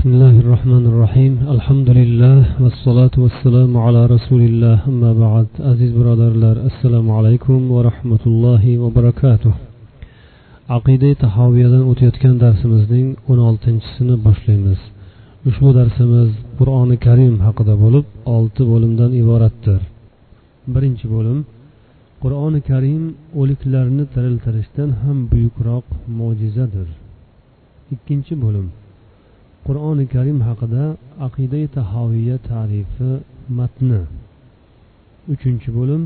بسم الله الرحمن الرحيم الحمد لله والصلاة والسلام على رسول الله أما بعد عزيز برادرlar assalomu alaykum va rahmatullohi va barakatuh aqida tahoviyadan o'tayotgan darsimizning o'n oltinchisini boshlaymiz ushbu darsimiz qur'oni karim haqida bo'lib olti bo'limdan iboratdir birinchi bo'lim qur'oni karim o'liklarni tiriltirishdan ham buyukroq mo'jizadir ikkinchi bo'lim qur'oni karim haqida aqida tahoviya tarifi matni. Uchinchi bo'lim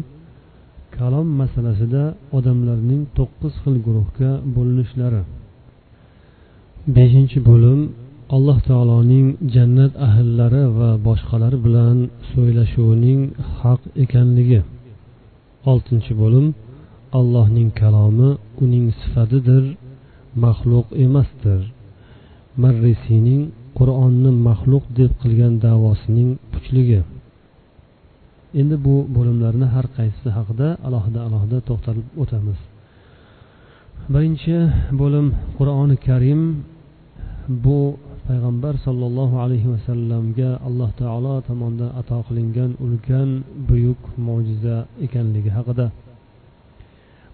kalom masalasida odamlarning to'qqiz xil guruhga bo'linishlari. Beshinchi bo'lim alloh taoloning jannat ahllari va boshqalar bilan so'ylashuvining haq ekanligi. Oltinchi bo'lim allohning kalomi uning sifatidir maxluq emasdir. Marrisiyning qur'onni maxluq deb qilgan davosining puchligi. Endi bu bo'limlarni har qaysisi haqida alohida alohida to'xtalib o'tamiz. Birinchi bo'lim qur'oni karim. Bu payg'ambar sollallohu alayhi vasallamga alloh taolo tomonidan ato qilingan ulkan buyuk mo'jiza ekanligi haqida.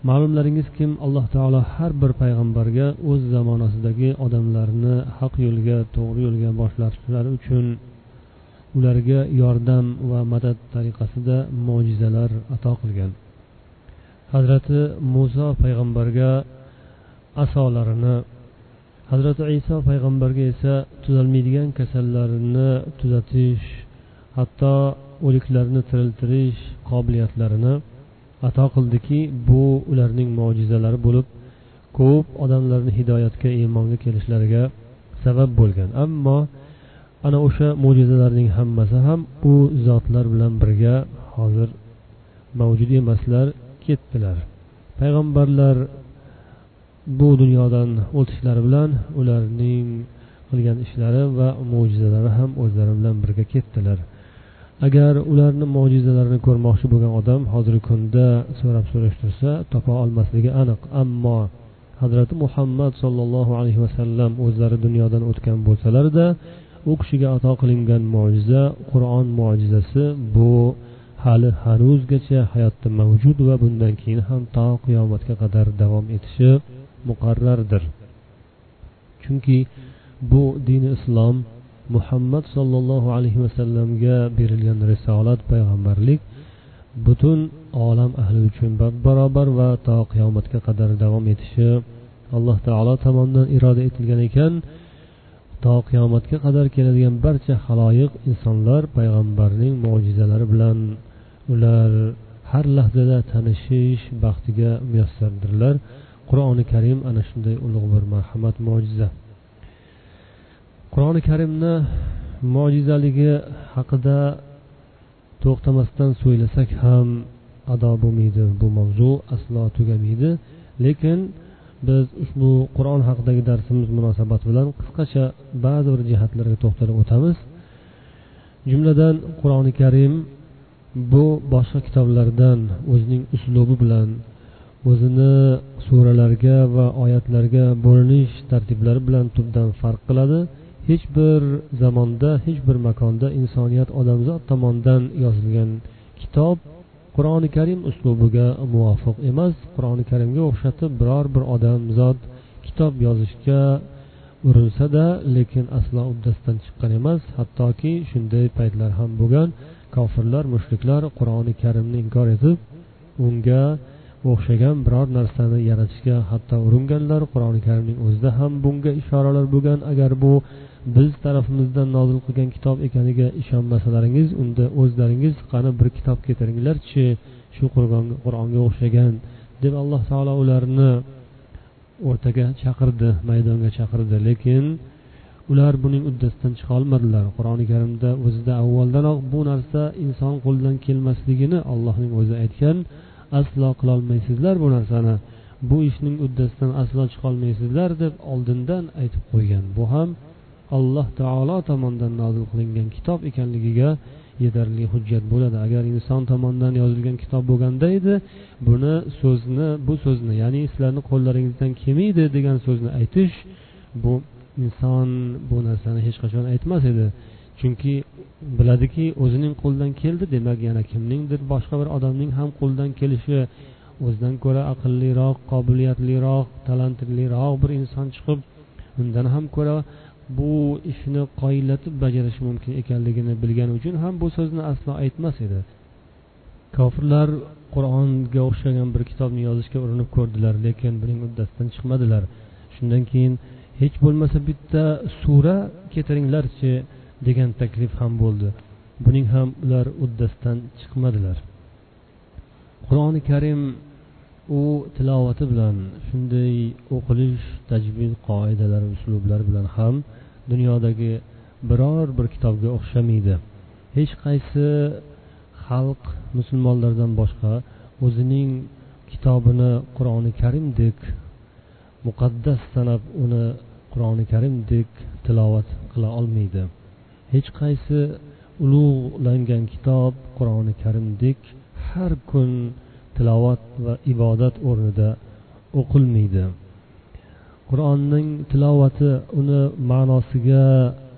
Ma'lumlaringiz kim? Alloh taolo har bir payg'ambarga o'z zamonasidagi odamlarni haq yo'lga to'g'ri yo'lga boshlashlari uchun ularga yordam va madad tariqasida mo'jizalar ato qilgan. Hazrati muso payg'ambarga asolarini hazrati iso payg'ambarga esa tuzalmaydigan kasallarni tuzatish hatto o'liklarni tiriltirish qobiliyatlarini ato qildiki bu ularning mo'jizalari bo'lib ko'p odamlarni hidoyatga iymonga kelishlariga sabab bo'lgan. Ammo ana o'sha mo'jizalarning hammasi ham u zotlar bilan birga hozir mavjud emaslar ketdilar. Payg'ambarlar bu dunyodan o'tishlari bilan ularning qilgan ishlari va mo'jizalari ham o'zlari bilan birga ketdilar. Agar ularni mo'jizalarini ko'rmoqchi bo'lgan odam hozirgi kunda so'rab surishtirsa topa olmasligi aniq. Ammo hazrati muhammad sollallohu alayhi vasallam o'zlari dunyodan o'tgan bo'lsalarda u kishiga ato qilingan mo'jiza qur'on mo'jizasi bu hali hanuzgacha hayotda mavjud va bundan keyin ham to qiyomatga qadar davom etishi muqarrardir. Chunki bu dini islom muhammad sollallohu alayhi vasallamga berilgan risolat payg'ambarlik butun olam ahli uchun barobar va to qiyomatga qadar davom etishi alloh taolo tomonidan iroda etilgan ekan. To qiyomatga qadar keladigan barcha haloyiq insonlar payg'ambarning mo'jizalari bilan ular har lahzada tanishish baxtiga muyassardirlar. Qur'oni karim ana shunday ulug' bir marhamat mo'jiza. Qur'oni karimni mo'jizaligi haqida to'xtamasdan so'ylasak ham ado bo'lmaydi. Bu mavzu aslo tugamaydi. Lekin biz ushbu qur'on haqidagi darsimiz munosabati bilan qisqacha ba'zi bir jihatlarga to'xtalib o'tamiz. Jumladan qur'oni karim bu boshqa kitoblardan o'zining uslubi bilan o'zini suralarga va oyatlarga bo'linish tartiblari bilan tubdan farq qiladi. Hech bir zamonda hech bir makonda insoniyat odamzod tomonidan yozilgan kitob qur'oni karim uslubiga muvofiq emas. Qur'oni karimga o'xshatib biror bir odamzod kitob yozishga urinsada lekin aslo uddasidan chiqqan emas. Hattoki shunday paytlar ham bo'lgan kofirlar mushriklar qur'oni karimni inkor etib unga o'xshagan biror narsani yaratishga hatto uringanlar qur'oni karimning o'zida ham bunga ishoralar bo'lgan. Agar bu biz tarafimizdan nozil qilgan kitob ekaniga ishonmasalaringiz unda o'zlaringiz qani bir kitob keltiringlarchi shu qur'onga o'xshagan deb alloh taolo ularni o'rtaga chaqirdi maydonga chaqirdi. Lekin ular buning uddasidan chiqa olmadilar. Qur'oni karimda o'zida avvaldanoq bu narsa inson qo'lidan kelmasligini allohning o'zi aytgan. Aslo qilolmaysizlar bu narsani. Bu ishning uddasidan aslo chiqolmaysizlar deb oldindan aytib qo'ygan. Bu ham alloh taolo tomonidan nozil qilingan kitob ekanligiga yetarli hujjat bo'ladi. Agar inson tomonidan yozilgan kitob bo'lganda edi buni so'zni bu so'zni ya'ni sizlarni qo'llaringizdan kelmaydi degan so'zni aytish bu inson bu narsani hech qachon aytmas edi. Chunki biladiki o'zining qo'lidan keldi demak yana kimningdir boshqa bir odamning ham qo'lidan kelishi o'zidan ko'ra aqlliroq qobiliyatliroq talantliroq bir inson chiqib undan ham ko'ra bu ishni qoyillatib bajarishi mumkin ekanligini bilgani uchun ham bu so'zni aslo aytmas edi. Kofirlar qur'onga o'xshagan bir kitobni yozishga urinib ko'rdilar lekin buning uddasidan chiqmadilar. Shundan keyin hech bo'lmasa bitta sura keltiringlarchi degan taklif ham bo'ldi. Buning ham ular uddasidan chiqmadilar. Qur'oni karim u tilovati bilan shunday o'qilish tajvid qoidalari uslublari bilan ham dunyodagi biror bir kitobga o'xshamaydi. Hech qaysi xalq musulmonlardan boshqa o'zining kitobini qur'oni karimdek muqaddas sanab uni qur'oni karimdek tilovat qila olmaydi. Hech qaysi ulug'langan kitob qur'oni karimdek har kun tilovat va ibodat o'rnida o'qilmaydi. Qur'onning tilovati uni ma'nosiga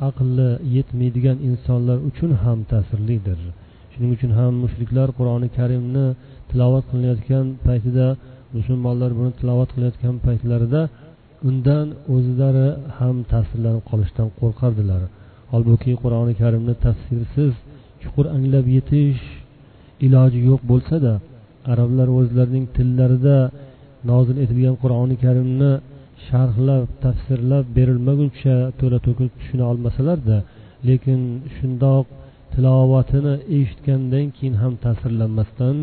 aqli yetmaydigan insonlar uchun ham ta'sirlidir. Shuning uchun ham mushriklar qur'oni karimni tilovat qilinayotgan paytida musulmonlar buni tilovat qilayotgan paytlarida undan o'zlari ham ta'sirlanib qolishdan qo'rqardilar. Holbuki qur'oni karimni tafsirsiz chuqur anglab yetish iloji yo'q bo'lsada arablar o'zlarining tillarida nozil etilgan qur'oni karimni sharhlab tafsirlab berilmaguncha to'la to'kis tushuna olmasalarda lekin shundoq tilovatini eshitgandan keyin ham ta'sirlanmasdan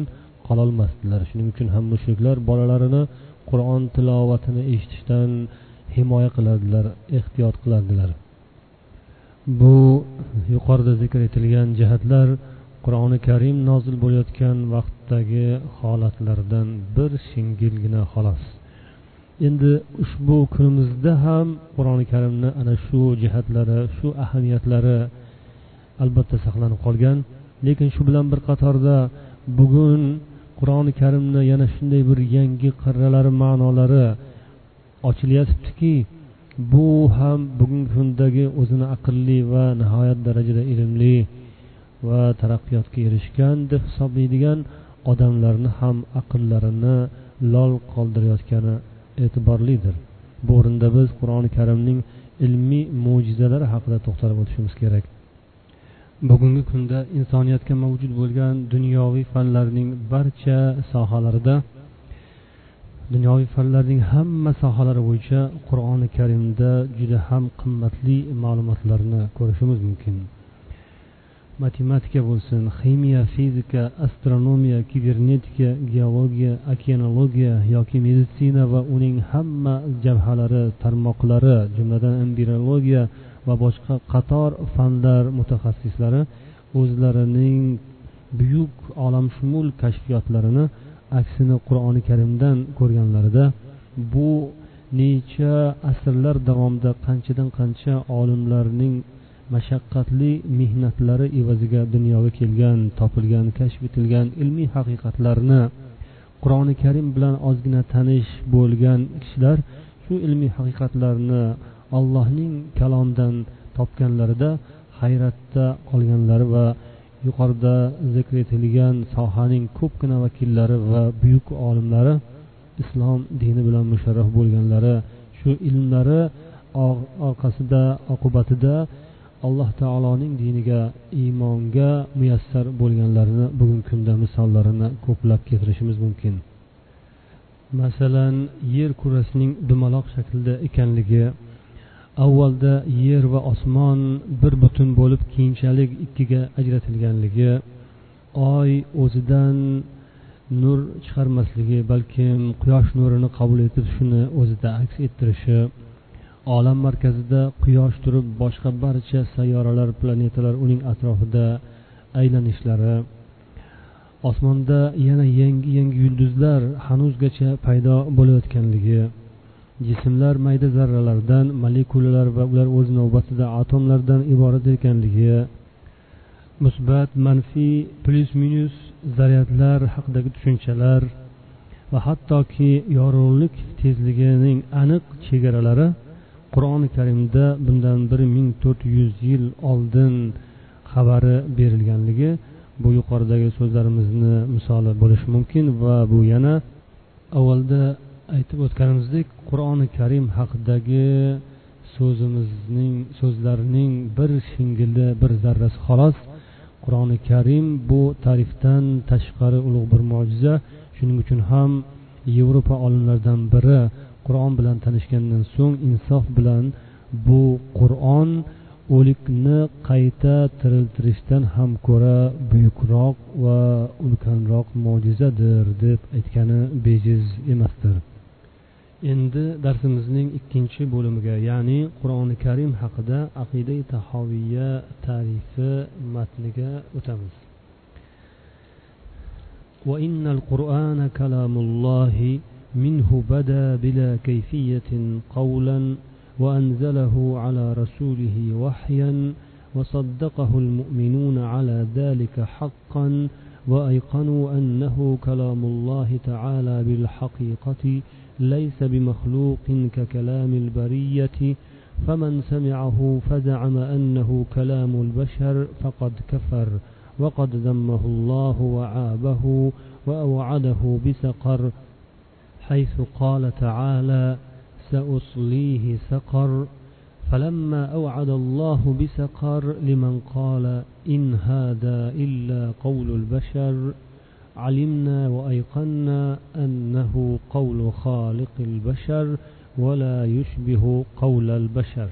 qololmasdilar. Shuning uchun ham mushriklar bolalarini qur'on tilovatini eshitishdan himoya qilardilar ehtiyot qilardilar bu yuqorida zikr etilgan jihatlar qur'oni karim nozil bo'layotgan vaqtdagi holatlardan bir shingilgina xolos. Endi ushbu kunimizda ham qur'oni karimni ana shu jihatlari shu ahamiyatlari albatta saqlanib qolgan. Lekin shu bilan bir qatorda bugun qur'oni karimni yana shunday bir yangi qirralari ma'nolari ochilyatibdiki bu ham bugungi kundagi o'zini aqlli va nihoyat darajada ilmli va taraqqiyotga erishgan deb hisoblaydigan odamlarni ham aqllarini lol qoldirayotgani e'tiborlidir. Bu o'rinda biz qur'oni karimning ilmiy mo'jizalari haqida to'xtalib o'tishimiz kerak. Bugungi kunda insoniyatga mavjud bo'lgan dunyoviy fanlarning barcha sohalarida dunyoviy fanlarning hamma sohalari bo'yicha qur'oni karimda juda ham qimmatli ma'lumotlarni ko'rishimiz mumkin. Matematika bo'lsin ximiya fizika astronomiya kibernetika geologiya okeanologiya yoki meditsina va uning hamma jabhalari tarmoqlari jumladan embriologiya va boshqa qator fanlar mutaxassislari o'zlarining buyuk olamshumul kashfiyotlarini aksini qur'oni karimdan ko'rganlarida bu necha asrlar davomida qanchadan qancha olimlarning mashaqqatli mehnatlari evaziga dunyoga kelgan topilgan kashf etilgan ilmiy haqiqatlarni qur'oni karim bilan ozgina tanish bo'lgan kishilar shu ilmiy haqiqatlarni allohning kalomidan topganlarida hayratda qolganlari va yuqorida zikr etilgan sohaning ko'pgina vakillari va buyuk olimlari islom dini bilan musharraf bo'lganlari shu ilmlari orqasida oqibatida alloh taoloning diniga iymonga muyassar bo'lganlarini bugungi kunda misollarini ko'plab keltirishimiz mumkin. Masalan yer kurasining dumaloq shaklda ekanligi avvalda yer va osmon bir butun bo'lib keyinchalik ikkiga ajratilganligi oy o'zidan nur chiqarmasligi balkim quyosh nurini qabul etib shuni o'zida aks ettirishi olam markazida quyosh turib boshqa barcha sayyoralar planetalar uning atrofida aylanishlari osmonda yana yangi yangi yulduzlar hanuzgacha paydo bo'layotganligi jismlar mayda zarralardan molekulalar va ular o'z navbatida atomlardan iborat ekanligi musbat manfiy plyus minus zaryadlar haqidagi tushunchalar va hattoki yorug'lik tezligining aniq chegaralari qur'oni karimda bundan bir ming to'rt yuz yil oldin xabari berilganligi bu yuqoridagi so'zlarimizni misoli bo'lishi mumkin va bu yana avvalda aytib o'tganimizdek qur'oni karim haqidagi so'zimizning so'zlarning bir shingili bir zarrasi xolos. Qur'oni karim bu tarifdan tashqari ulug' bir mo'jiza. Shuning uchun ham yevropa olimlaridan biri qur'on bilan tanishgandan so'ng insof bilan bu qur'on o'likni qayta tiriltirishdan ham ko'ra buyukroq va ulkanroq mo'jizadir deb aytgani bejiz emasdir. Endi darsimizning ikkinchi bo'limiga ya'ni qur'oni karim haqida aqida tahoviya tarifi matniga o'tamiz. وإن القرآن كلام الله منه بدا بلا كيفية قولا وأنزله على رسوله وحيا وصدقه المؤمنون على ذلك حقا وأيقنوا أنه كلام الله تعالى بالحقيقة ليس بمخلوق ككلام البرية فمن سمعه فزعم أنه كلام البشر فقد كفر وقد ذمه الله وعابه وأوعده بسقر حيث قال تعالى سأصليه سقر فلما أوعد الله بسقر لمن قال إن هذا إلا قول البشر علمنا وأيقنا أنه قول خالق البشر ولا يشبه قول البشر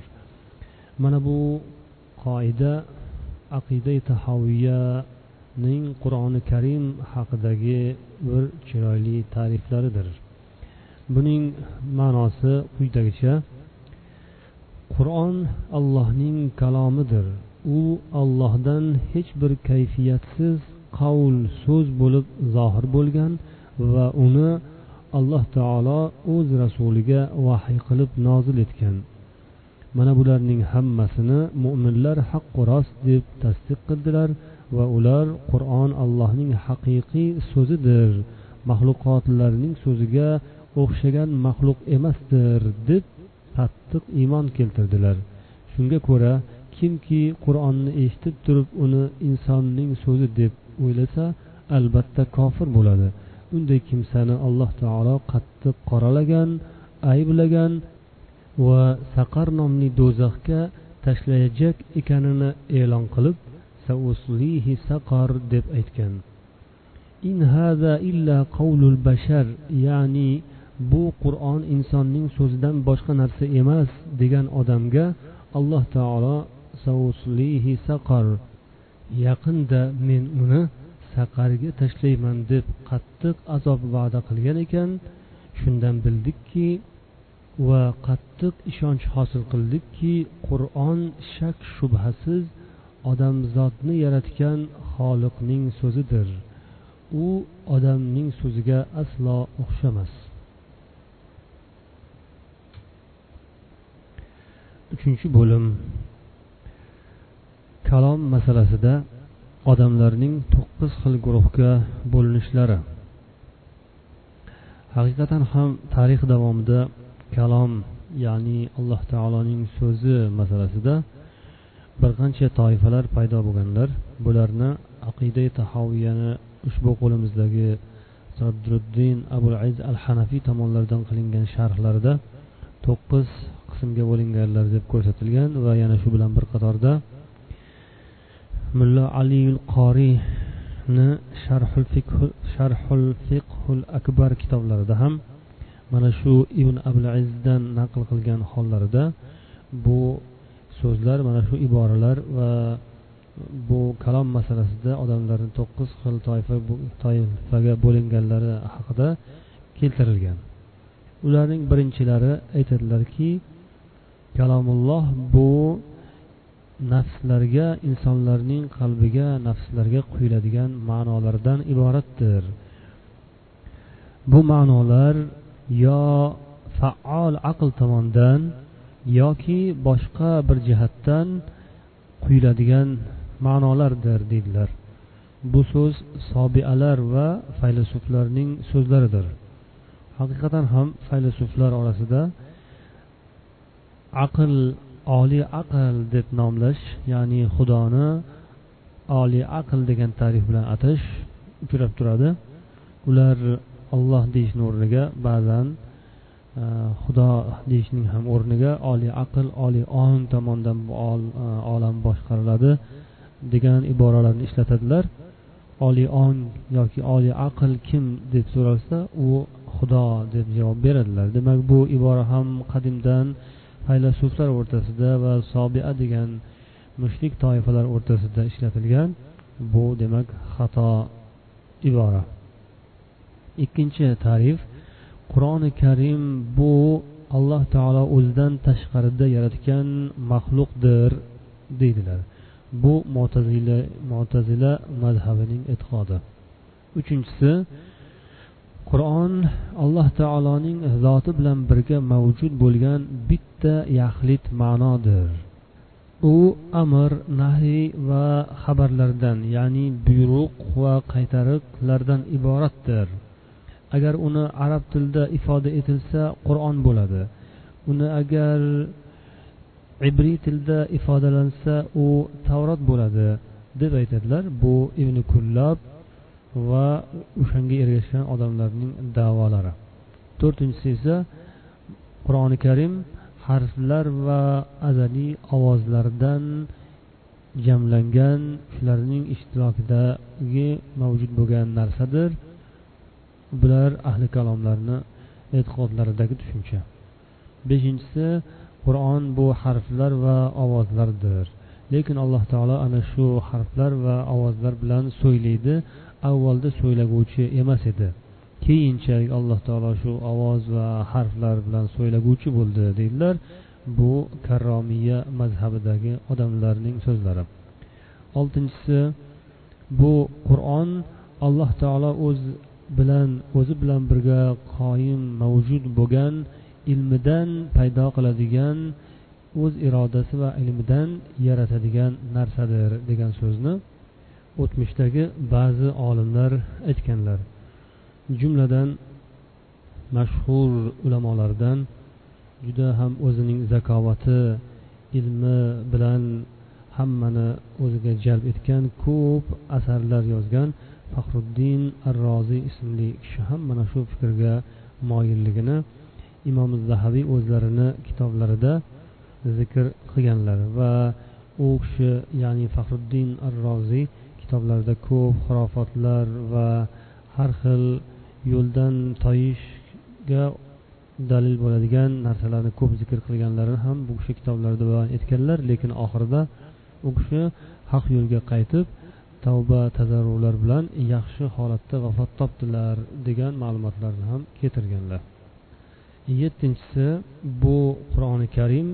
mana bu qoida aqida tahoviyaning qur'oni karim haqidagi bir chiroyli ta'riflaridir buning ma'nosi quyidagicha qur'on allohning kalomidir u ollohdan hech bir kayfiyatsiz qavl so'z bo'lib zohir bo'lgan va uni alloh taolo o'z rasuliga vahiy qilib nozil etgan. Mana bularning hammasini mo'minlar haqqu rost deb tasdiq qildilar va ular qur'on allohning haqiqiy so'zidir maxluqotlarning so'ziga o'xshagan maxluq emasdir deb qattiq iymon keltirdilar. Shunga ko'ra kimki qur'onni eshitib turib uni insonning so'zi deb o'ylasa albatta kofir bo'ladi. Unday kimsani alloh taolo qattiq qoralagan ayblagan va saqar nomli do'zaxga tashlayajak ekanini e'lon qilib sauslihi saqar deb aytgan. In hada illa qavlul bashar ya'ni bu qur'on insonning so'zidan boshqa narsa emas degan odamga alloh taolo sauslihi saqar yaqinda men uni saqarga tashlayman deb qattiq azob va'da qilgan ekan. Shundan bildikki va qattiq ishonch hosil qildikki qur'on shak shubhasiz odamzodni yaratgan xoliqning so'zidir. U odamning so'ziga aslo o'xshamas. Uchinchi bo'lim. Kalom masalasida odamlarning to'qqiz xil guruhga bo'linishlari. Haqiqatan ham tarix davomida kalom ya'ni alloh taoloning so'zi masalasida bir qancha toifalar paydo bo'lganlar. Bularni aqida tahoviyani ushbu qo'limizdagi sabduriddin abul aziz al hanafiy tomonlaridan qilingan sharhlarida to'qqiz qismga bo'linganlar deb ko'rsatilgan va yana shu bilan bir qatorda mulla aliyul qoriyni sharhul fiqh sharhul fiqhul akbar kitoblarida ham mana shu ibn abul azizdan naql qilgan hollarida bu so'zlar mana shu iboralar va bu kalom masalasida odamlarni to'qqiz xil toifa toifaga bo'linganlari haqida keltirilgan. Ularning birinchilari aytadilarki kalomulloh bu nafslarga insonlarning qalbiga nafslarga quyiladigan ma'nolardan iboratdir. Bu ma'nolar yo faol aql tomonidan yoki boshqa bir jihatdan quyiladigan ma'nolardir deydilar. Bu so'z sobialar va faylasuflarning so'zlaridir. Haqiqatan ham faylasuflar orasida aql oliy aql deb nomlash ya'ni xudoni oliy aql degan ta'rif bilan atash uchrab turadi. Ular olloh deyishni o'rniga ba'zan e, xudo deyishning ham o'rniga oliy aql oliy ong tomonidan bu e, olam boshqariladi degan iboralarni ishlatadilar. Oliy ong yoki oliy aql kim deb so'ralsa u xudo deb javob beradilar. Demak bu ibora ham qadimdan faylasuflar o'rtasida va sobia degan mushrik toifalar o'rtasida ishlatilgan bu demak xato ibora. Ikkinchi tarif qur'oni karim bu alloh taolo o'zidan tashqarida yaratgan maxluqdir deydilar. Bu mo'tazila mo'tazila mazhabining e'tiqodi. Uchinchisi qur'on alloh taoloning zoti bilan birga mavjud bo'lgan bitta yaxlit ma'nodir. U amr nahiy va xabarlardan ya'ni buyruq va qaytariqlardan iboratdir. Agar uni arab tilida ifoda etilsa qur'on bo'ladi. Uni agar ibriy tilda ifodalansa u tavrot bo'ladi deb aytadilar. Bu ibn kullab va o'shanga ergashgan odamlarning davolari. To'rtinchisi esa qur'oni karim harflar va azaliy ovozlardan jamlangan shularning ishtirokidagi mavjud bo'lgan narsadir. Bular ahli kalomlarni e'tiqodlaridagi tushuncha. Beshinchisi qur'on bu harflar va ovozlardir. Lekin alloh taolo ana shu harflar va ovozlar bilan so'ylaydi. Avvalda so'ylaguvchi emas edi. Keyinchalik alloh taolo shu ovoz va harflar bilan so'ylaguvchi bo'ldi deydilar. Bu karromiya mazhabidagi odamlarning so'zlari. Oltinchisi bu qur'on alloh taolo o'z bilan o'zi bilan birga qoyim mavjud bo'lgan ilmidan paydo qiladigan o'z irodasi va ilmidan yaratadigan narsadir degan so'zni o'tmishdagi ba'zi olimlar aytganlar. Jumladan mashhur ulamolardan juda ham o'zining zakovati ilmi bilan hammani o'ziga jalb etgan ko'p asarlar yozgan faxruddin ar roziy ismli kishi ham mana shu fikrga moyilligini imom zahabiy o'zlarini kitoblarida zikr qilganlar va u kishi ya'ni faxruddin ar roziy kitoblarida ko'p xurofotlar va har xil yo'ldan toyishga dalil bo'ladigan narsalarni ko'p zikr qilganlarini ham bu kishi kitoblarida bayon etganlar. Lekin oxirida u kishi haq yo'lga qaytib tavba tazarrular bilan yaxshi holatda vafot topdilar degan ma'lumotlarni ham keltirganlar. Yettinchisi bu qur'oni karim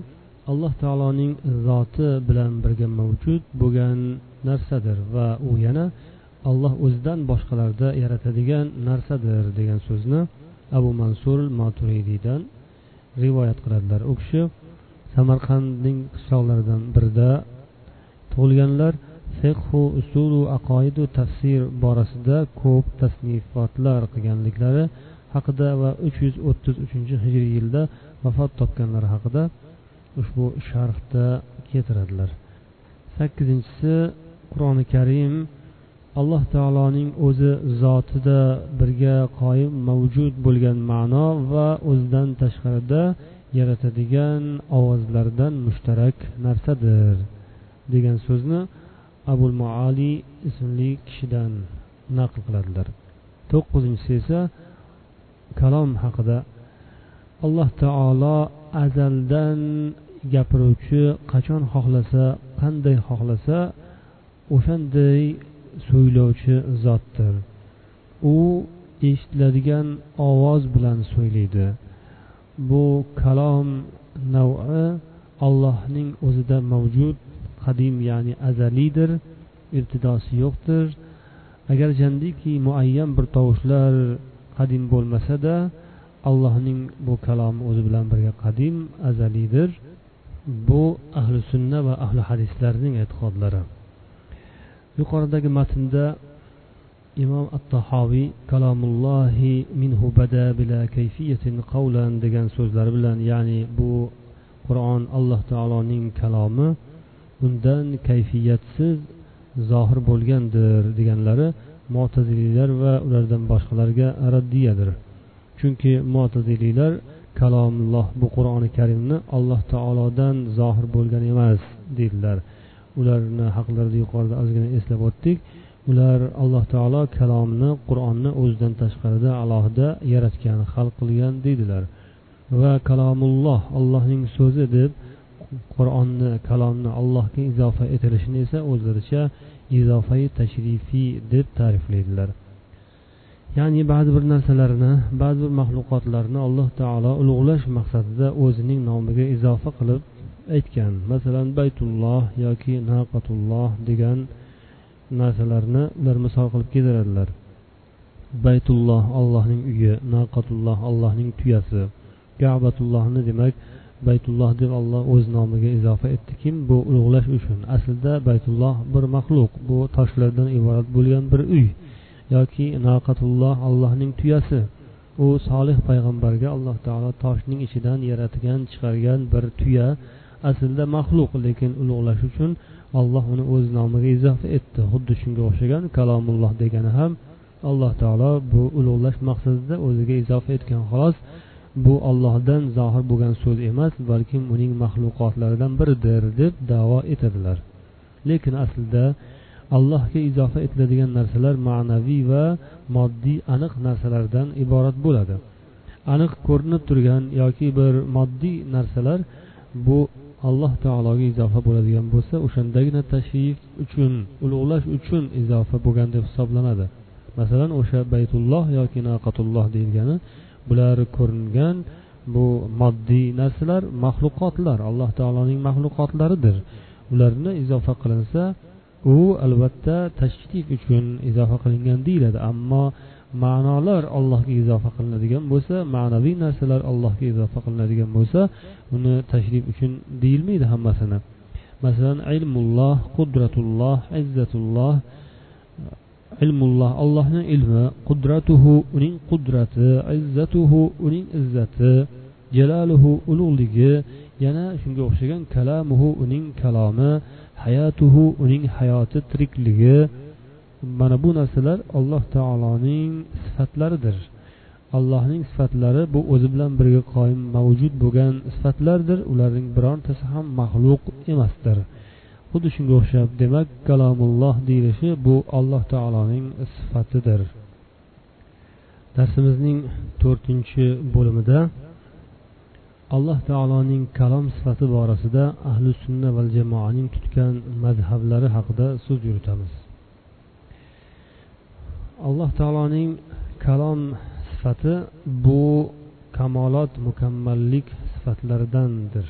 alloh taoloning zoti bilan birga mavjud bo'lgan narsadir va u yana alloh o'zidan boshqalarda yaratadigan narsadir degan so'zni abu mansur moturidiydan rivoyat qiladilar. U kishi samarqandning qishloqlaridan birida tug'ilganlar fiqhu usulu aqoidu tafsir borasida ko'p tasnifotlar qilganliklari haqida va uch yuz o'ttiz uchinchi hijriy yilda vafot topganlari haqida ushbu sharhda keltiradilar. Sakkizinchisi qur'oni karim alloh taoloning o'zi zotida birga qoyim mavjud bo'lgan ma'no va o'zidan tashqarida yaratadigan ovozlardan mushtarak narsadir degan so'zni abul muali ismli kishidan naql qiladilar. To'qqizinchisi esa kalom haqida. Alloh taolo azaldan gapiruvchi qachon xohlasa qanday xohlasa o'shanday so'ylovchi zotdir. U eshitiladigan ovoz bilan so'ylaydi. Bu kalom navi allohning o'zida mavjud qadim ya'ni azaliydir irtidosi yo'qdir. Agar jandiki muayyan bir tovushlar qadim bo'lmasada allohning bu kalomi o'zi bilan birga qadim azaliydir bu ahli sunna va ahli hadislarning e'tiqodlari. Yuqoridagi matnda imom attahoviy kalomullohi minhu bada bila kayfiyatin qavlan degan so'zlari bilan ya'ni bu qur'on alloh taoloning kalomi undan kayfiyatsiz zohir bo'lgandir deganlari mo'taziliylar va ulardan boshqalarga raddiyadir. Chunki mo'taziliylar kalomulloh bu qur'oni karimni alloh taolodan zohir bo'lgan emas deydilar. Ularni haqlarida yuqorida ozgina eslab o'tdik. Ular alloh taolo kalomni qur'onni o'zidan tashqarida alohida yaratgan xalq qilgan deydilar. Va kalomulloh allohning so'zi deb qur'onni kalomni allohga izofa etilishini esa o'zlaricha izofai tashrifiy deb ta'riflaydilar. Ya'ni ba'zi bir narsalarni ba'zi bir maxluqotlarni alloh taolo ulug'lash maqsadida o'zining nomiga izofa qilib aytgan. Masalan baytulloh yoki naqatulloh degan narsalarni ular misol qilib keltiradilar. Baytulloh allohning uyi naqatulloh allohning tuyasi. Kabatullohni demak baytulloh deb olloh o'z nomiga izofa etdiki bu ulug'lash uchun. Aslida baytulloh bir maxluq bu toshlardan iborat bo'lgan bir uy yoki naqatulloh allohning tuyasi. U solih payg'ambarga alloh taolo toshning ichidan yaratgan chiqargan bir tuya aslida maxluq lekin ulug'lash uchun alloh uni o'z nomiga izofa etdi. Xuddi shunga o'xshagan kalomulloh degani ham alloh taolo bu ulug'lash maqsadida o'ziga izofa etgan. Xolos bu ollohdan zohir bo'lgan so'z emas balkim uning maxluqotlaridan biridir deb davo etadilar. Lekin aslida allohga izofa etiladigan narsalar ma'naviy va moddiy aniq narsalardan iborat bo'ladi. Aniq ko'rinib turgan yoki bir moddiy narsalar bu alloh taologa izofa bo'ladigan bo'lsa o'shandagina tashrif uchun ulug'lash uchun izofa bo'lgan deb hisoblanadi. Masalan o'sha baytulloh yoki naqatulloh deyilgani bular ko'ringan bu moddiy narsalar maxluqotlar alloh taoloning maxluqotlaridir. Ularni izofa qilinsa u albatta tashrif uchun izofa qilingan deyiladi. Ammo ma'nolar allohga izofa qilinadigan bo'lsa ma'naviy narsalar allohga izofa qilinadigan bo'lsa uni tashrif uchun deyilmaydi hammasini. Masalan ilmulloh qudratulloh izzatulloh. Ilmulloh allohning ilmi qudratuhu uning qudrati izzatuhu uning izzati jalaluhu ulug'ligi yana shunga o'xshagan kalamuhu uning kalomi hayatuhu uning hayoti tirikligi mana bu narsalar alloh taoloning sifatlaridir. Allohning sifatlari bu o'zi bilan birga qoyim mavjud bo'lgan sifatlardir. Ularning birontasi ham maxluq emasdir. Xuddi shunga o'xshab demak kalomulloh deyilishi bu alloh taoloning sifatidir. Darsimizning to'rtinchi bo'limida alloh taoloning kalom sifati borasida ahli sunna va jamoaning tutgan mazhablari haqida so'z yuritamiz. Alloh taoloning kalom sifati bu kamolot mukammallik sifatlaridandir.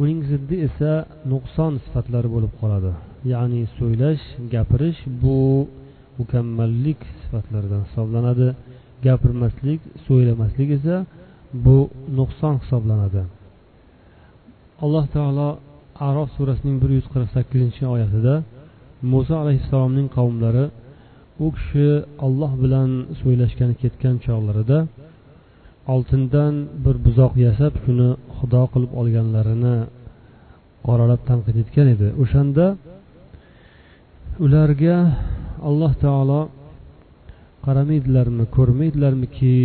Uning ziddi esa nuqson sifatlari bo'lib qoladi. Ya'ni so'ylash gapirish bu mukammallik sifatlaridan hisoblanadi. Gapirmaslik so'ylamaslik esa bu nuqson hisoblanadi. Alloh taolo arof surasining bir yuz qirq sakkizinchi oyatida muso alayhissalomning qavmlari u kishi olloh bilan so'ylashgani ketgan chog'larida oltindan bir buzoq yasab shuni xudo qilib olganlarini qoralab tanqid etgan edi. O'shanda ularga alloh taolo qaramaydilarmi ko'rmaydilarmiki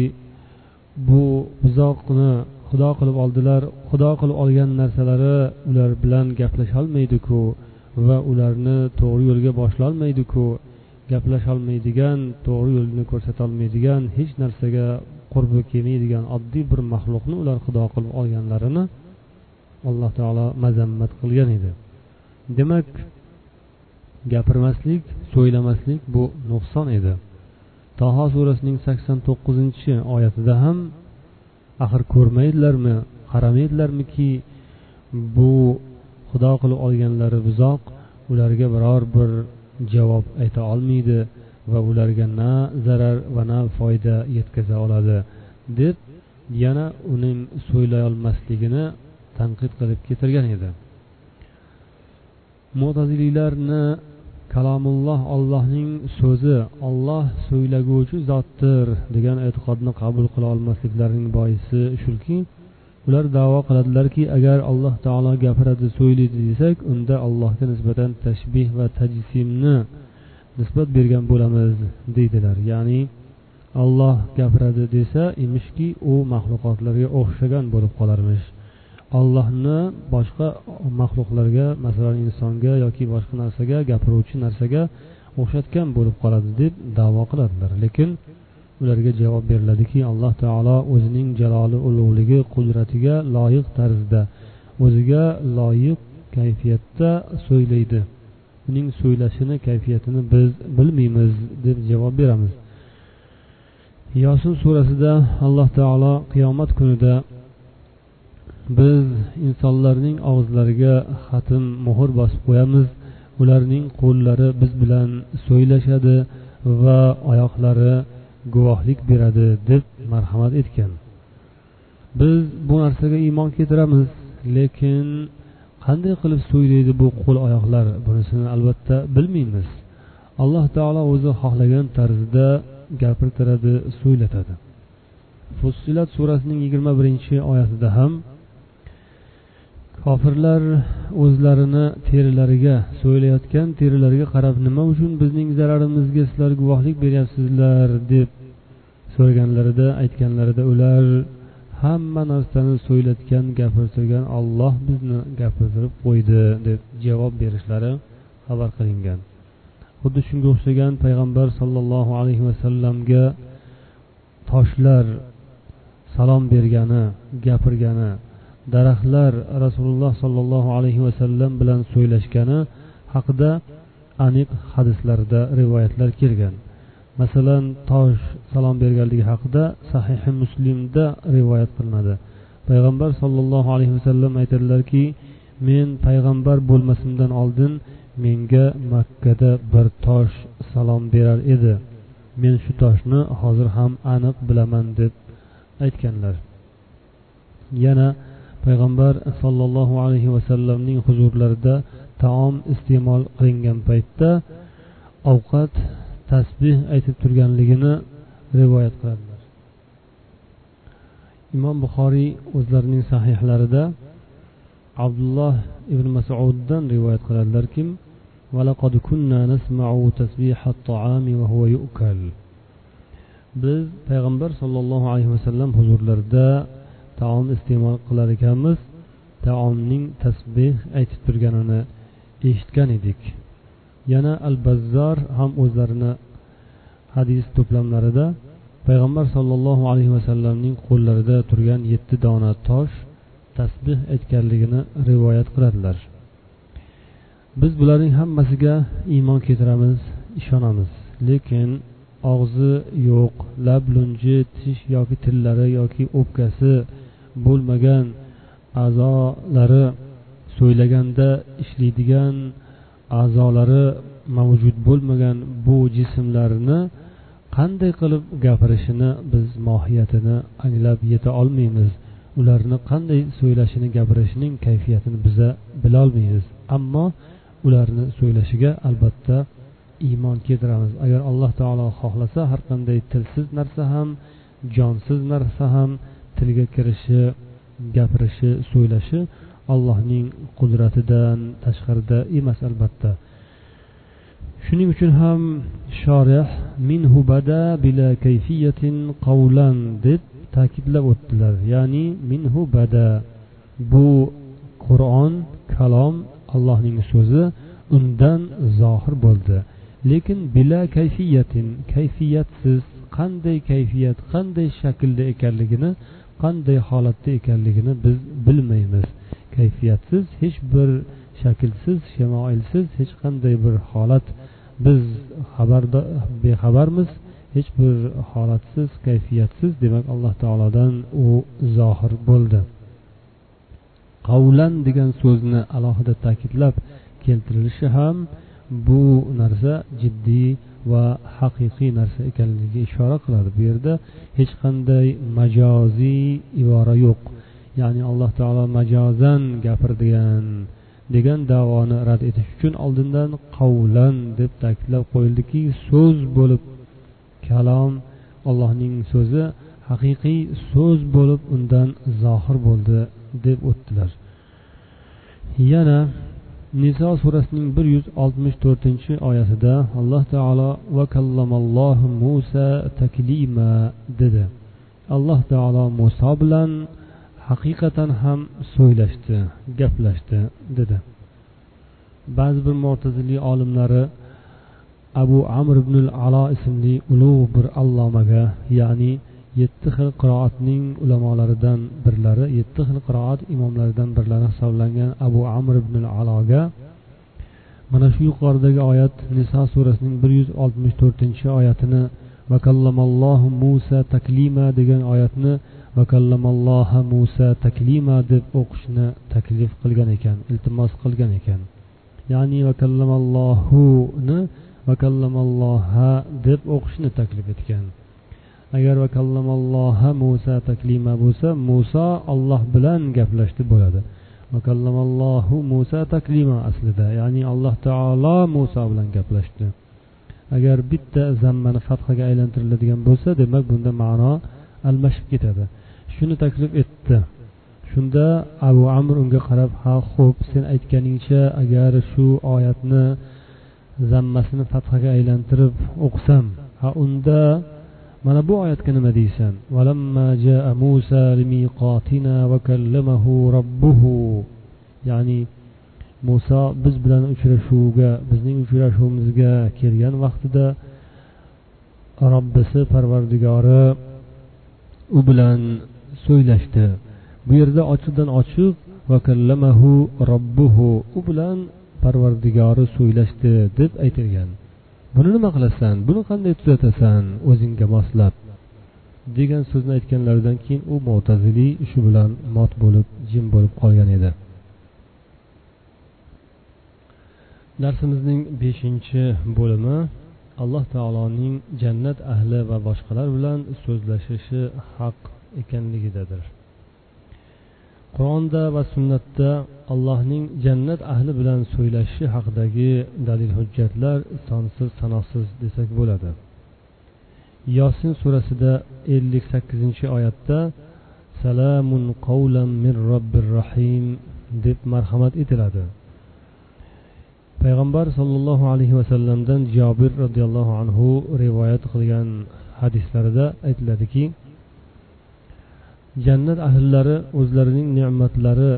bu buzoqni xudo qilib oldilar xudo qilib olgan narsalari ular bilan gaplasholmaydiku va ularni to'g'ri yo'lga boshlolmaydiku gaplasholmaydigan to'g'ri yo'lni ko'rsatolmaydigan hech narsaga qurbi kelmaydigan oddiy bir maxluqni ular xudo qilib olganlarini alloh taolo mazammat qilgan edi. Demak gapirmaslik so'ylamaslik bu nuqson edi. Taho surasining sakson to'qqizinchi oyatida ham axir ko'rmaydilarmi qaramaydilarmiki bu xudo qilib olganlari buzoq ularga biror bir javob ayta olmaydi va ularga na zarar va na foyda yetkaza oladi deb yana uning so'ylayolmasligini tanqid qilib keltirgan edi. Mo'taziliylarni kalomulloh ollohning so'zi olloh so'ylaguvchi zotdir degan e'tiqodni qabul qila olmasliklarining boisi shuki ular davo qiladilarki agar alloh taolo gapiradi so'ylaydi desak unda allohga nisbatan tashbih va tajsimni nisbat bergan bo'lamiz deydilar. Ya'ni olloh gapiradi desa emishki u maxluqotlarga o'xshagan bo'lib qolarmish. Ollohni boshqa maxluqlarga masalan insonga yoki boshqa narsaga gapiruvchi narsaga o'xshatgan bo'lib qoladi deb davo qiladilar. Lekin ularga javob beriladiki alloh taolo o'zining jaloli ulug'ligi qudratiga loyiq tarzda o'ziga loyiq kayfiyatda so'ylaydi. Uning so'ylashini kayfiyatini biz bilmaymiz deb javob beramiz. Yosin surasida alloh taolo qiyomat kunida biz insonlarning og'izlariga xatm muhr bosib qo'yamiz. Ularning qo'llari biz bilan so'ylashadi va oyoqlari guvohlik beradi deb marhamat etgan. Biz bu narsaga iymon keltiramiz lekin qanday qilib so'ylaydi bu qo'l oyoqlar? Bunisini albatta bilmaymiz. Alloh taolo o'zi xohlagan tarzda gapirtiradi so'ylatadi. Fussilat surasining yigirma birinchi oyatida ham kofirlar o'zlarini terilariga so'ylayotgan terilariga qarab nima uchun bizning zararimizga sizlar guvohlik beryapsizlar? deb so'raganlarida aytganlarida ular hamma narsani so'ylatgan gapirtirgan olloh bizni gapirtirib qo'ydi deb javob berishlari xabar qilingan. Xuddi shunga o'xshagan payg'ambar sollallohu alayhi vasallamga toshlar salom bergani gapirgani daraxtlar rasululloh sollallohu alayhi vasallam bilan so'ylashgani haqida aniq hadislarda rivoyatlar kelgan. Masalan tosh salom berganligi haqida sahihi muslimda rivoyat qilinadi. Payg'ambar sollallohu alayhi vasallam aytadilarki men payg'ambar bo'lmasimdan oldin menga makkada bir tosh salom berar edi. Men shu toshni hozir ham aniq bilaman deb aytganlar. Yana payg'ambar sollallohu alayhi vasallamning huzurlarida taom iste'mol qilingan paytda ovqat tasbeh aytib turganligini rivoyat qiladilar. Imom buxoriy o'zlarining sahihlarida abdulloh ibn masuddan rivoyat qiladilarki biz payg'ambar sollallohu alayhi vasallam huzurlarida taom iste'mol qilar ekanmiz. Taomning tasbeh aytib turganini eshitgan edik. Yana al bazzor ham o'zlarini hadis to'plamlarida payg'ambar sollallohu alayhi vasallamning qo'llarida turgan yetti dona tosh tasbeh aytganligini rivoyat qiladilar. Biz bularning hammasiga iymon keltiramiz ishonamiz. Lekin og'zi yo'q lab lunji tish yoki tillari yoki o'pkasi bo'lmagan a'zolari so'ylaganda ishlaydigan a'zolari mavjud bo'lmagan bu jismlarni qanday qilib gapirishini biz mohiyatini anglab yeta olmaymiz. Ularni qanday so'ylashini gapirishining kayfiyatini biza bilolmaymiz. Ammo ularni so'ylashiga albatta iymon keltiramiz. Agar alloh taolo xohlasa har qanday tilsiz narsa ham jonsiz narsa ham tilga kirishi gapirishi so'ylashi allohning qudratidan tashqarida emas albatta. Shuning uchun ham shorih minhu bada bila kayfiyatin qavlan deb ta'kidlab o'tdilar. Ya'ni minhu bada bu qur'on kalom allohning so'zi undan zohir bo'ldi. Lekin bila kayfiyatin kayfiyatsiz qanday kayfiyat qanday shaklda ekanligini qanday holatda ekanligini biz bilmaymiz. Kayfiyatsiz hech bir shaklsiz shamoilsiz hech qanday bir holat biz xabarda bexabarmiz. Hech bir holatsiz kayfiyatsiz demak alloh taolodan u zohir bo'ldi. Qavlan degan so'zni alohida ta'kidlab keltirilishi ham bu narsa jiddiy va haqiqiy narsa ekanligiga ishora qiladi. Bu yerda hech qanday majoziy ibora yo'q. Ya'ni alloh taolo majozan gapirgan degan davoni rad etish uchun oldindan qavlan deb ta'kidlab qo'yildiki so'z bo'lib kalom allohning so'zi haqiqiy so'z bo'lib undan zohir bo'ldi deb o'tdilar. Yana niso surasining bir yuz oltmish to'rtinchi oyatida alloh taolo va kallamallohu musa taklima dedi. Alloh taolo muso bilan haqiqatan ham so'ylashdi gaplashdi dedi. Ba'zi bir mo'taziliy olimlari abu amr ibn alo ismli ulug' bir allomaga ya'ni yetti xil qiroatning ulamolaridan birlari yetti xil qiroat imomlaridan birlari hisoblangan abu amr ibn aloga mana shu yuqoridagi oyat niso surasining bir yuz oltmish to'rtinchi oyatini vakallamallohu musa taklima degan oyatni vakallamalloha musa taklima deb o'qishni taklif qilgan ekan iltimos qilgan ekan. Ya'ni vakallamallohuni vakallamalloha deb o'qishni taklif etgan. Agar vakallamalloha musa taklima bo'lsa muso olloh bilan gaplashdi bo'ladi. Vakallamallohu musa taklima aslida ya'ni alloh taolo muso bilan gaplashdi. Agar bitta zammani fathaga aylantiriladigan bo'lsa demak bunda ma'no almashib ketadi. Shuni taklif etdi. Shunda abu amr unga qarab ha xo'p sen aytganingcha agar shu oyatni zammasini fathaga aylantirib o'qisam ha unda mana bu oyatga nima deysan? Ya'ni muso biz bilan uchrashuvga bizning uchrashuvimizga kelgan vaqtida robbisi parvardigori u bilan so'ylashdi. Bu yerda ochiqdan ochiq vakallamahu robbuhu u bilan parvardigori so'ylashdi deb aytilgan. Buni nima qilasan? Buni qanday tuzatasan? O'zingga moslab. Degan so'zni aytganlaridan keyin u mo'taziliy shu bilan mot bo'lib jim bo'lib qolgan edi. Darsimizning beshinchi bo'limi alloh taoloning jannat ahli va boshqalar bilan so'zlashishi haq ekanligidadir. Qur'onda va sunnatda allohning jannat ahli bilan so'ylashishi haqidagi dalil hujjatlar sonsiz sanoqsiz desak bo'ladi. Yosin surasida ellik sakkizinchi oyatda salamun qavlam min robbir rohim deb marhamat etiladi. Payg'ambar sollallohu alayhi vasallamdan jobir roziyallohu anhu rivoyat qilgan hadislarida aytiladiki jannat ahllari o'zlarining ne'matlari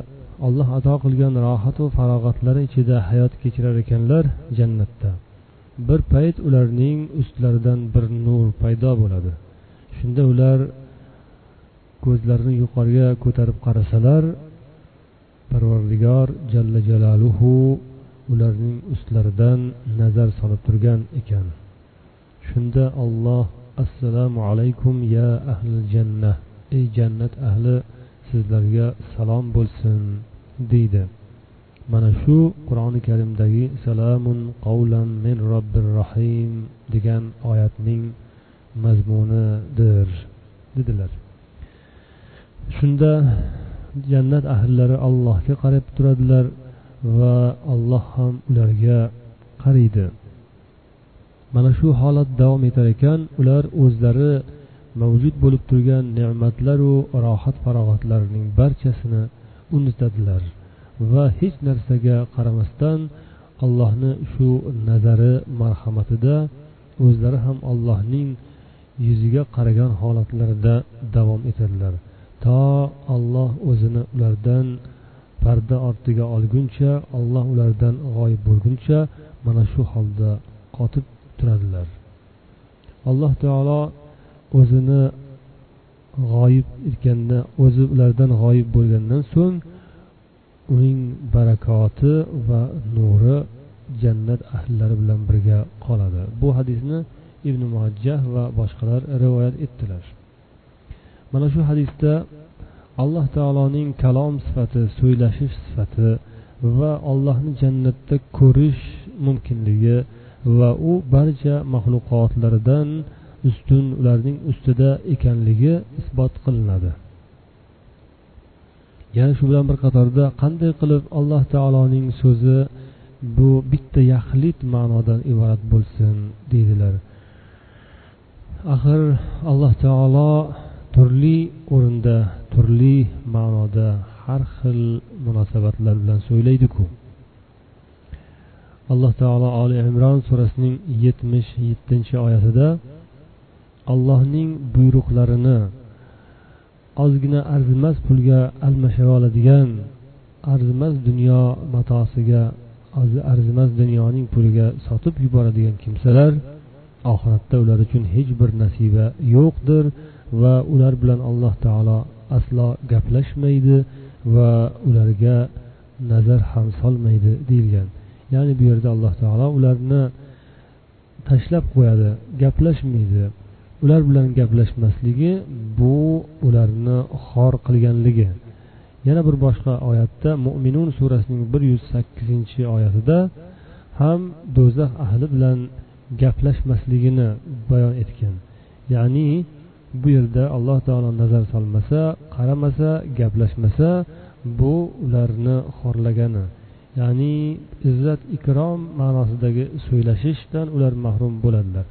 alloh ato qilgan rohatu farog'atlari ichida hayot kechirar ekanlar jannatda. Bir payt ularning ustlaridan bir nur paydo bo'ladi. Shunda ular ko'zlarini yuqoriga ko'tarib qarasalar parvardigor jalla jalaluhu ularning ustlaridan nazar solib turgan ekan. Shunda olloh assalomu alaykum ya ahli jannah. Ey jannat ahli sizlarga salom bo'lsin deydi. Mana shu qur'oni karimdagi salamun qavlan min robbir rohim degan oyatning mazmunidir dedilar. Shunda jannat ahllari allohga qarab turadilar va alloh ham ularga qaraydi. Mana shu holat davom etar ekan ular o'zlari mavjud bo'lib turgan ne'matlaru rohat farog'atlarning barchasini unutadilar va hech narsaga qaramasdan allohni shu nazari marhamatida o'zlari ham allohning yuziga qaragan holatlarida davom etadilar. To alloh o'zini ulardan parda ortiga olguncha olloh ulardan g'oyib bo'lguncha mana shu holda qotib turadilar. Alloh taolo o'zini g'oyib etganda o'zi ulardan g'oyib bo'lgandan so'ng uning barakoti va nuri jannat ahllari bilan birga qoladi. Bu hadisni ibn muajjah va boshqalar rivoyat etdilar. Mana shu hadisda alloh taoloning kalom sifati so'ylashish sifati va allohni jannatda ko'rish mumkinligi va u barcha maxluqotlaridan ustun ularning ustida ekanligi isbot qilinadi. Yana shu bilan bir qatorda qanday qilib alloh taoloning so'zi bu bitta yaxlit ma'nodan iborat bo'lsin deydilar. Axir alloh taolo turli o'rinda turli ma'noda har xil munosabatlar bilan so'ylaydiku. Alloh taolo oli imron surasining yetmish yettinchi oyatida allohning buyruqlarini ozgina arzimas pulga almashib oladigan arzimas dunyo matosiga arzimas dunyoning puliga sotib yuboradigan kimsalar oxiratda ular uchun hech bir nasiba yo'qdir va ular bilan alloh taolo aslo gaplashmaydi va ularga nazar ham solmaydi deyilgan. Ya'ni bu yerda alloh taolo ularni tashlab qo'yadi gaplashmaydi. Ular bilan gaplashmasligi bu ularni xor qilganligi. Yana bir boshqa oyatda mo'minun surasining bir yuz sakkizinchi oyatida ham do'zax ahli bilan gaplashmasligini bayon etgan. Ya'ni bu yerda alloh taolo nazar solmasa qaramasa gaplashmasa bu ularni xorlagani. Ya'ni izzat ikrom ma'nosidagi so'ylashishdan ular mahrum bo'ladilar.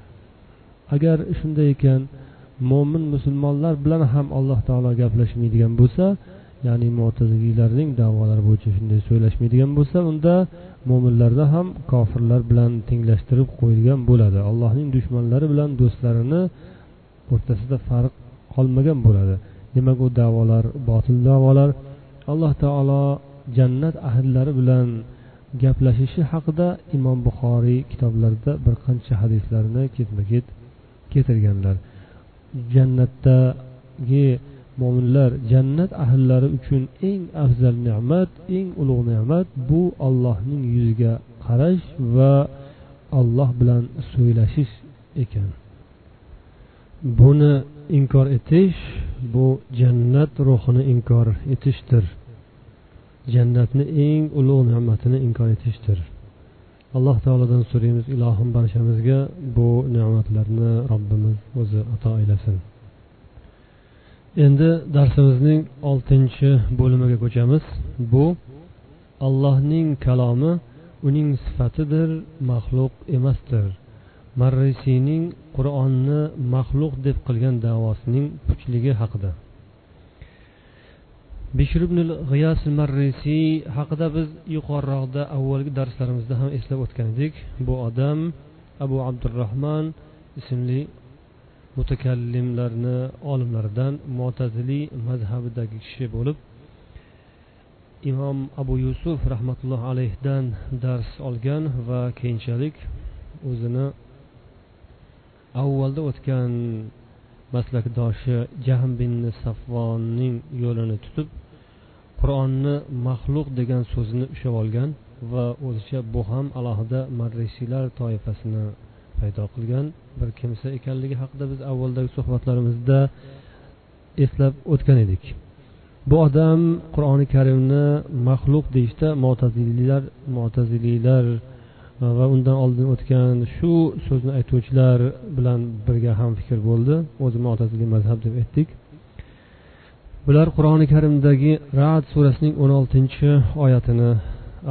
Agar shunday ekan mo'min musulmonlar bilan ham alloh taolo gaplashmaydigan bo'lsa ya'ni mo'taziliylarning davolari bo'yicha shunday so'ylashmaydigan bo'lsa unda mo'minlarni ham kofirlar bilan tenglashtirib qo'yilgan bo'ladi. Allohning dushmanlari bilan do'stlarini o'rtasida farq qolmagan bo'ladi. Demak u davolar botil davolar. Alloh taolo jannat ahllari bilan gaplashishi haqida imom buxoriy kitoblarida bir qancha hadislarni ketma ket keltirganlar. Jannatdagi mo'minlar jannat ahllari uchun eng afzal ne'mat eng ulug' ne'mat bu allohning yuziga qarash va alloh bilan so'ylashish ekan. Buni inkor etish bu jannat ruhini inkor etishdir. Jannatni eng ulug' ne'matini inkor etishdir. Alloh taolodan so'raymiz ilohim barchamizga bu ne'matlarni robbimiz o'zi ato aylasin. Endi darsimizning oltinchi bo'limiga ko'chamiz. Bu allohning kalomi uning sifatidir maxluq emasdir. Marrisiyning qur'onni maxluq deb qilgan davosining puchligi haqida. Bishr ibn g'iyos marrisiy haqida biz yuqoriroqda avvalgi darslarimizda ham eslab o'tgan edik bu odam abu abdurahmon ismli mutakallimlarni olimlaridan mo'taziliy mazhabidagi kishi bo'lib imom abu yusuf rahmatullohi alayhidan dars olgan va keyinchalik o'zini avvalda o'tgan maslakdoshi jahm bin safvonning yo'lini tutib qur'onni maxluq degan so'zni ushlab olgan va o'zicha bu ham alohida madrisiylar toifasini paydo qilgan bir kimsa ekanligi haqida biz avvaldagi suhbatlarimizda eslab o'tgan edik. Bu odam qur'oni karimni maxluq deyishda mo'taziliylar mo'taziliylar va undan oldin o'tgan shu so'zni aytuvchilar bilan birga ham fikr bo'ldi. O'zi mo'taziliy mazhab deb aytdik. bular qur'oni karimdagi rad surasining o'n oltinchi oyatini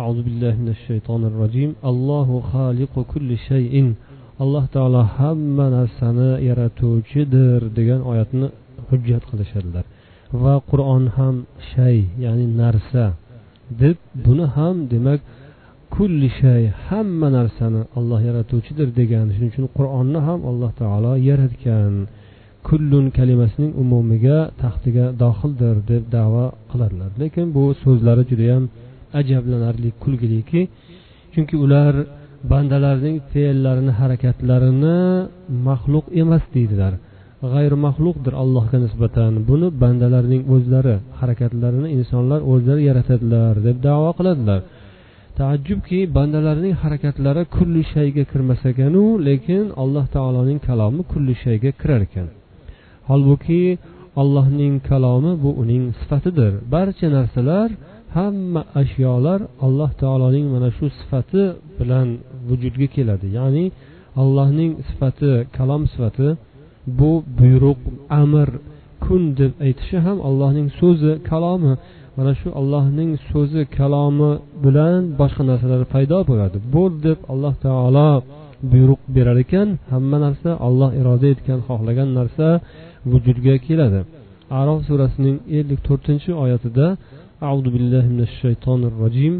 أعوذ بالله من الشيطان الرجيم الله خالق كل شيء alloh taolo hamma narsani yaratuvchidir degan oyatni hujjat qilishadilar va qur'on ham shay ya'ni narsa deb buni ham demak kulli shay hamma narsani olloh yaratuvchidir degan shuning uchun qur'onni ham alloh taolo yaratgan Kullun kalimasining umumiga taxtiga dohildir deb davo qiladilar. Lekin bu so'zlari judayam ajablanarli kulgiliki chunki ular bandalarning fe'llarini harakatlarini maxluq emas deydilar. G'ayri maxluqdir allohga nisbatan. Buni bandalarning o'zlari harakatlarini insonlar o'zlari yaratadilar deb davo qiladilar. Taajjubki bandalarning harakatlari kulli shayga kirmas ekanu lekin alloh taoloning kalomi kulli shayga kirar ekan. Holbuki allohning kalomi bu uning sifatidir. Barcha narsalar hamma ashyolar alloh taoloning mana shu sifati bilan vujudga keladi. Ya'ni allohning sifati kalom sifati bu buyruq amr kun deb aytishi ham allohning so'zi kalomi. Mana shu allohning so'zi kalomi bilan boshqa narsalar paydo bo'ladi. Bo'l deb alloh taolo buyruq berar ekan hamma narsa olloh iroda etgan xohlagan narsa vujudga keladi arof surasining ellik to'rtinchi oyatida أعوذ بالله من الشيطان الرجيم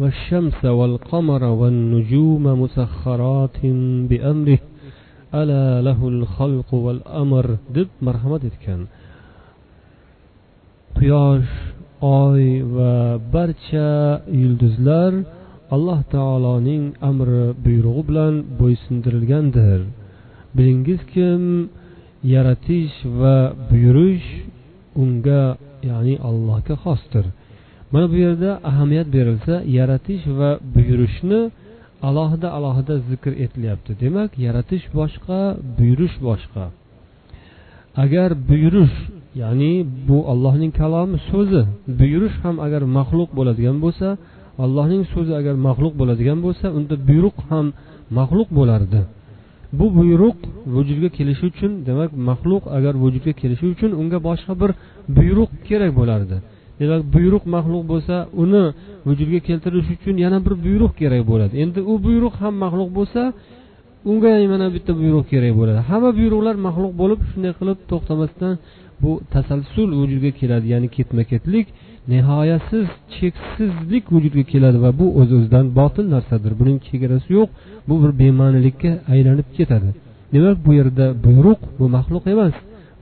والشمس والقمر والنجوم مسخرات بأمره ألا له الخلق والأمر deb marhamat etgan quyosh oy va barcha yulduzlar alloh taoloning amri buyrug'i bilan bo'ysundirilgandir bilingizkim yaratish va buyurish unga ya'ni allohga xosdir. Mana bu yerda ahamiyat berilsa yaratish va buyurishni alohida alohida zikr etilyapti. Demak yaratish boshqa buyurish boshqa. Agar buyurish ya'ni bu allohning kalomi so'zi buyurish ham agar maxluq bo'ladigan bo'lsa allohning so'zi agar maxluq bo'ladigan bo'lsa unda buyruq ham maxluq bo'lardi. Bu buyruq vujudga kelishi uchun demak maxluq agar vujudga kelishi uchun unga boshqa bir buyruq kerak bo'lardi. Demak buyruq maxluq bo'lsa uni vujudga keltirish uchun yana bir buyruq kerak bo'ladi. Endi u buyruq ham maxluq bo'lsa unga mana bitta buyruq kerak bo'ladi. Hamma buyruqlar maxluq bo'lib shunday qilib to'xtamasdan bu tasalsul vujudga keladi ya'ni ketma ketlik nihoyasiz cheksizlik vujudga keladi va bu o'z o'zidan botil narsadir. Buning chegarasi yo'q. Bu bir bema'nilikka aylanib ketadi. Demak bu yerda buyruq bu maxluq emas.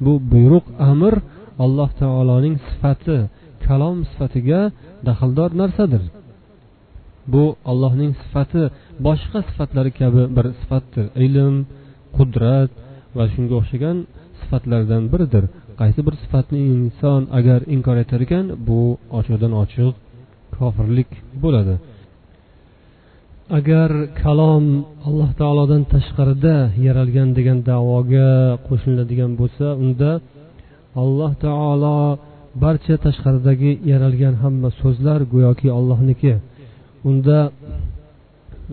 Bu buyruq amr alloh taoloning sifati kalom sifatiga daxldor narsadir. Bu allohning sifati boshqa sifatlari kabi bir sifatdir. Ilm qudrat va shunga o'xshagan sifatlardan biridir. Qaysi bir sifatni inson agar inkor etar ekan bu ochiqdan ochiq kofirlik bo'ladi. Agar kalom alloh taolodan tashqarida yaralgan degan davoga qo'shiladigan bo'lsa unda alloh taolo barcha tashqaridagi yaralgan hamma so'zlar go'yoki ollohniki unda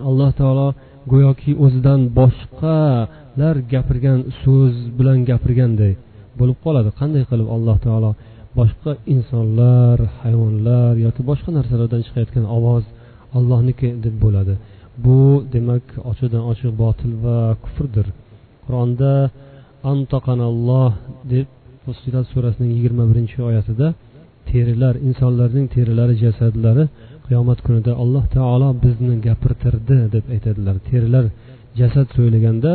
alloh taolo go'yoki o'zidan boshqalar gapirgan so'z bilan gapirganday. Bo'lib qoladi. Qanday qilib alloh taolo boshqa insonlar hayvonlar yoki boshqa narsalardan chiqayotgan ovoz allohniki deb bo'ladi. Bu demak ochiqdan ochiq botil va kufrdir. Qur'onda antaqanalloh deb fusilat surasining yigirma birinchi oyatida terilar insonlarning terilari jasadlari qiyomat kunida alloh taolo bizni gapirtirdi deb aytadilar. Terilar jasad so'ylaganda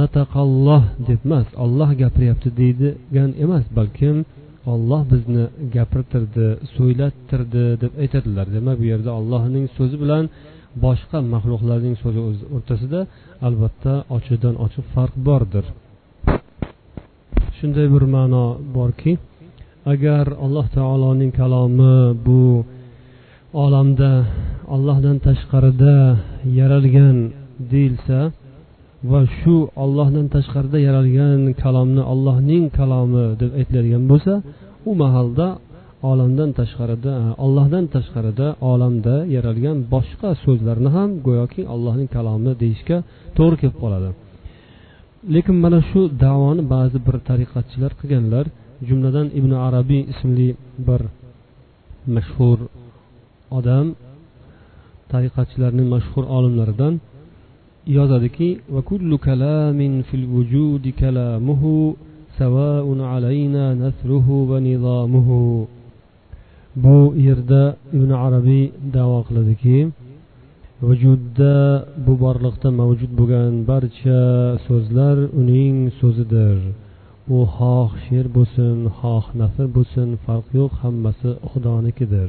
nataqalloh deb emas olloh gapiryapti deydigan emas balkim olloh bizni gapirtirdi so'ylattirdi deb aytadilar. Demak bu yerda ollohning so'zi bilan boshqa maxluqlarning so'zi o'rtasida albatta ochiqdan ochiq farq bordir. Shunday bir ma'no borki agar alloh taoloning kalomi bu olamda ollohdan tashqarida yaralgan deyilsa va shu ollohdan tashqarida yaralgan kalomni ollohning kalomi deb aytiladigan bo'lsa u mahalda olamdan tashqarida e, ollohdan tashqarida olamda yaralgan boshqa so'zlarni ham go'yoki allohning kalomi deyishga to'g'ri kelib qoladi. Lekin mana shu davoni ba'zi bir tariqatchilar qilganlar jumladan ibn arabiy ismli bir mashhur odam tariqatchilarning mashhur olimlaridan yozadiki bu yerda ibn arabiy davo qiladiki vujudda bu borliqda mavjud bo'lgan barcha so'zlar uning so'zidir. U xoh she'r bo'lsin xoh nasr bo'lsin farq yo'q hammasi xudonikidir.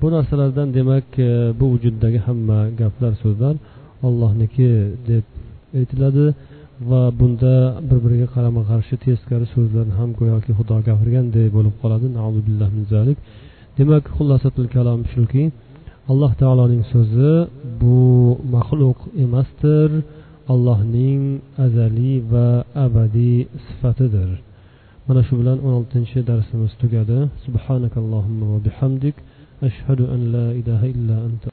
Bu narsalardan demak bu vujuddagi hamma gaplar so'zlar ollohniki deb aytiladi va bunda bir biriga qarama qarshi teskari so'zlarni ham go'yoki xudo gapirganday bo'lib qoladi. Demak xulosatul kalom shuki alloh taoloning so'zi bu maxluq emasdir. Allohning azaliy va abadiy sifatidir. Mana shu bilan o'n oltinchi darsimiz tugadi. Subhanakallohumma va bihamdik. Ashhadu an la ilaha illa anta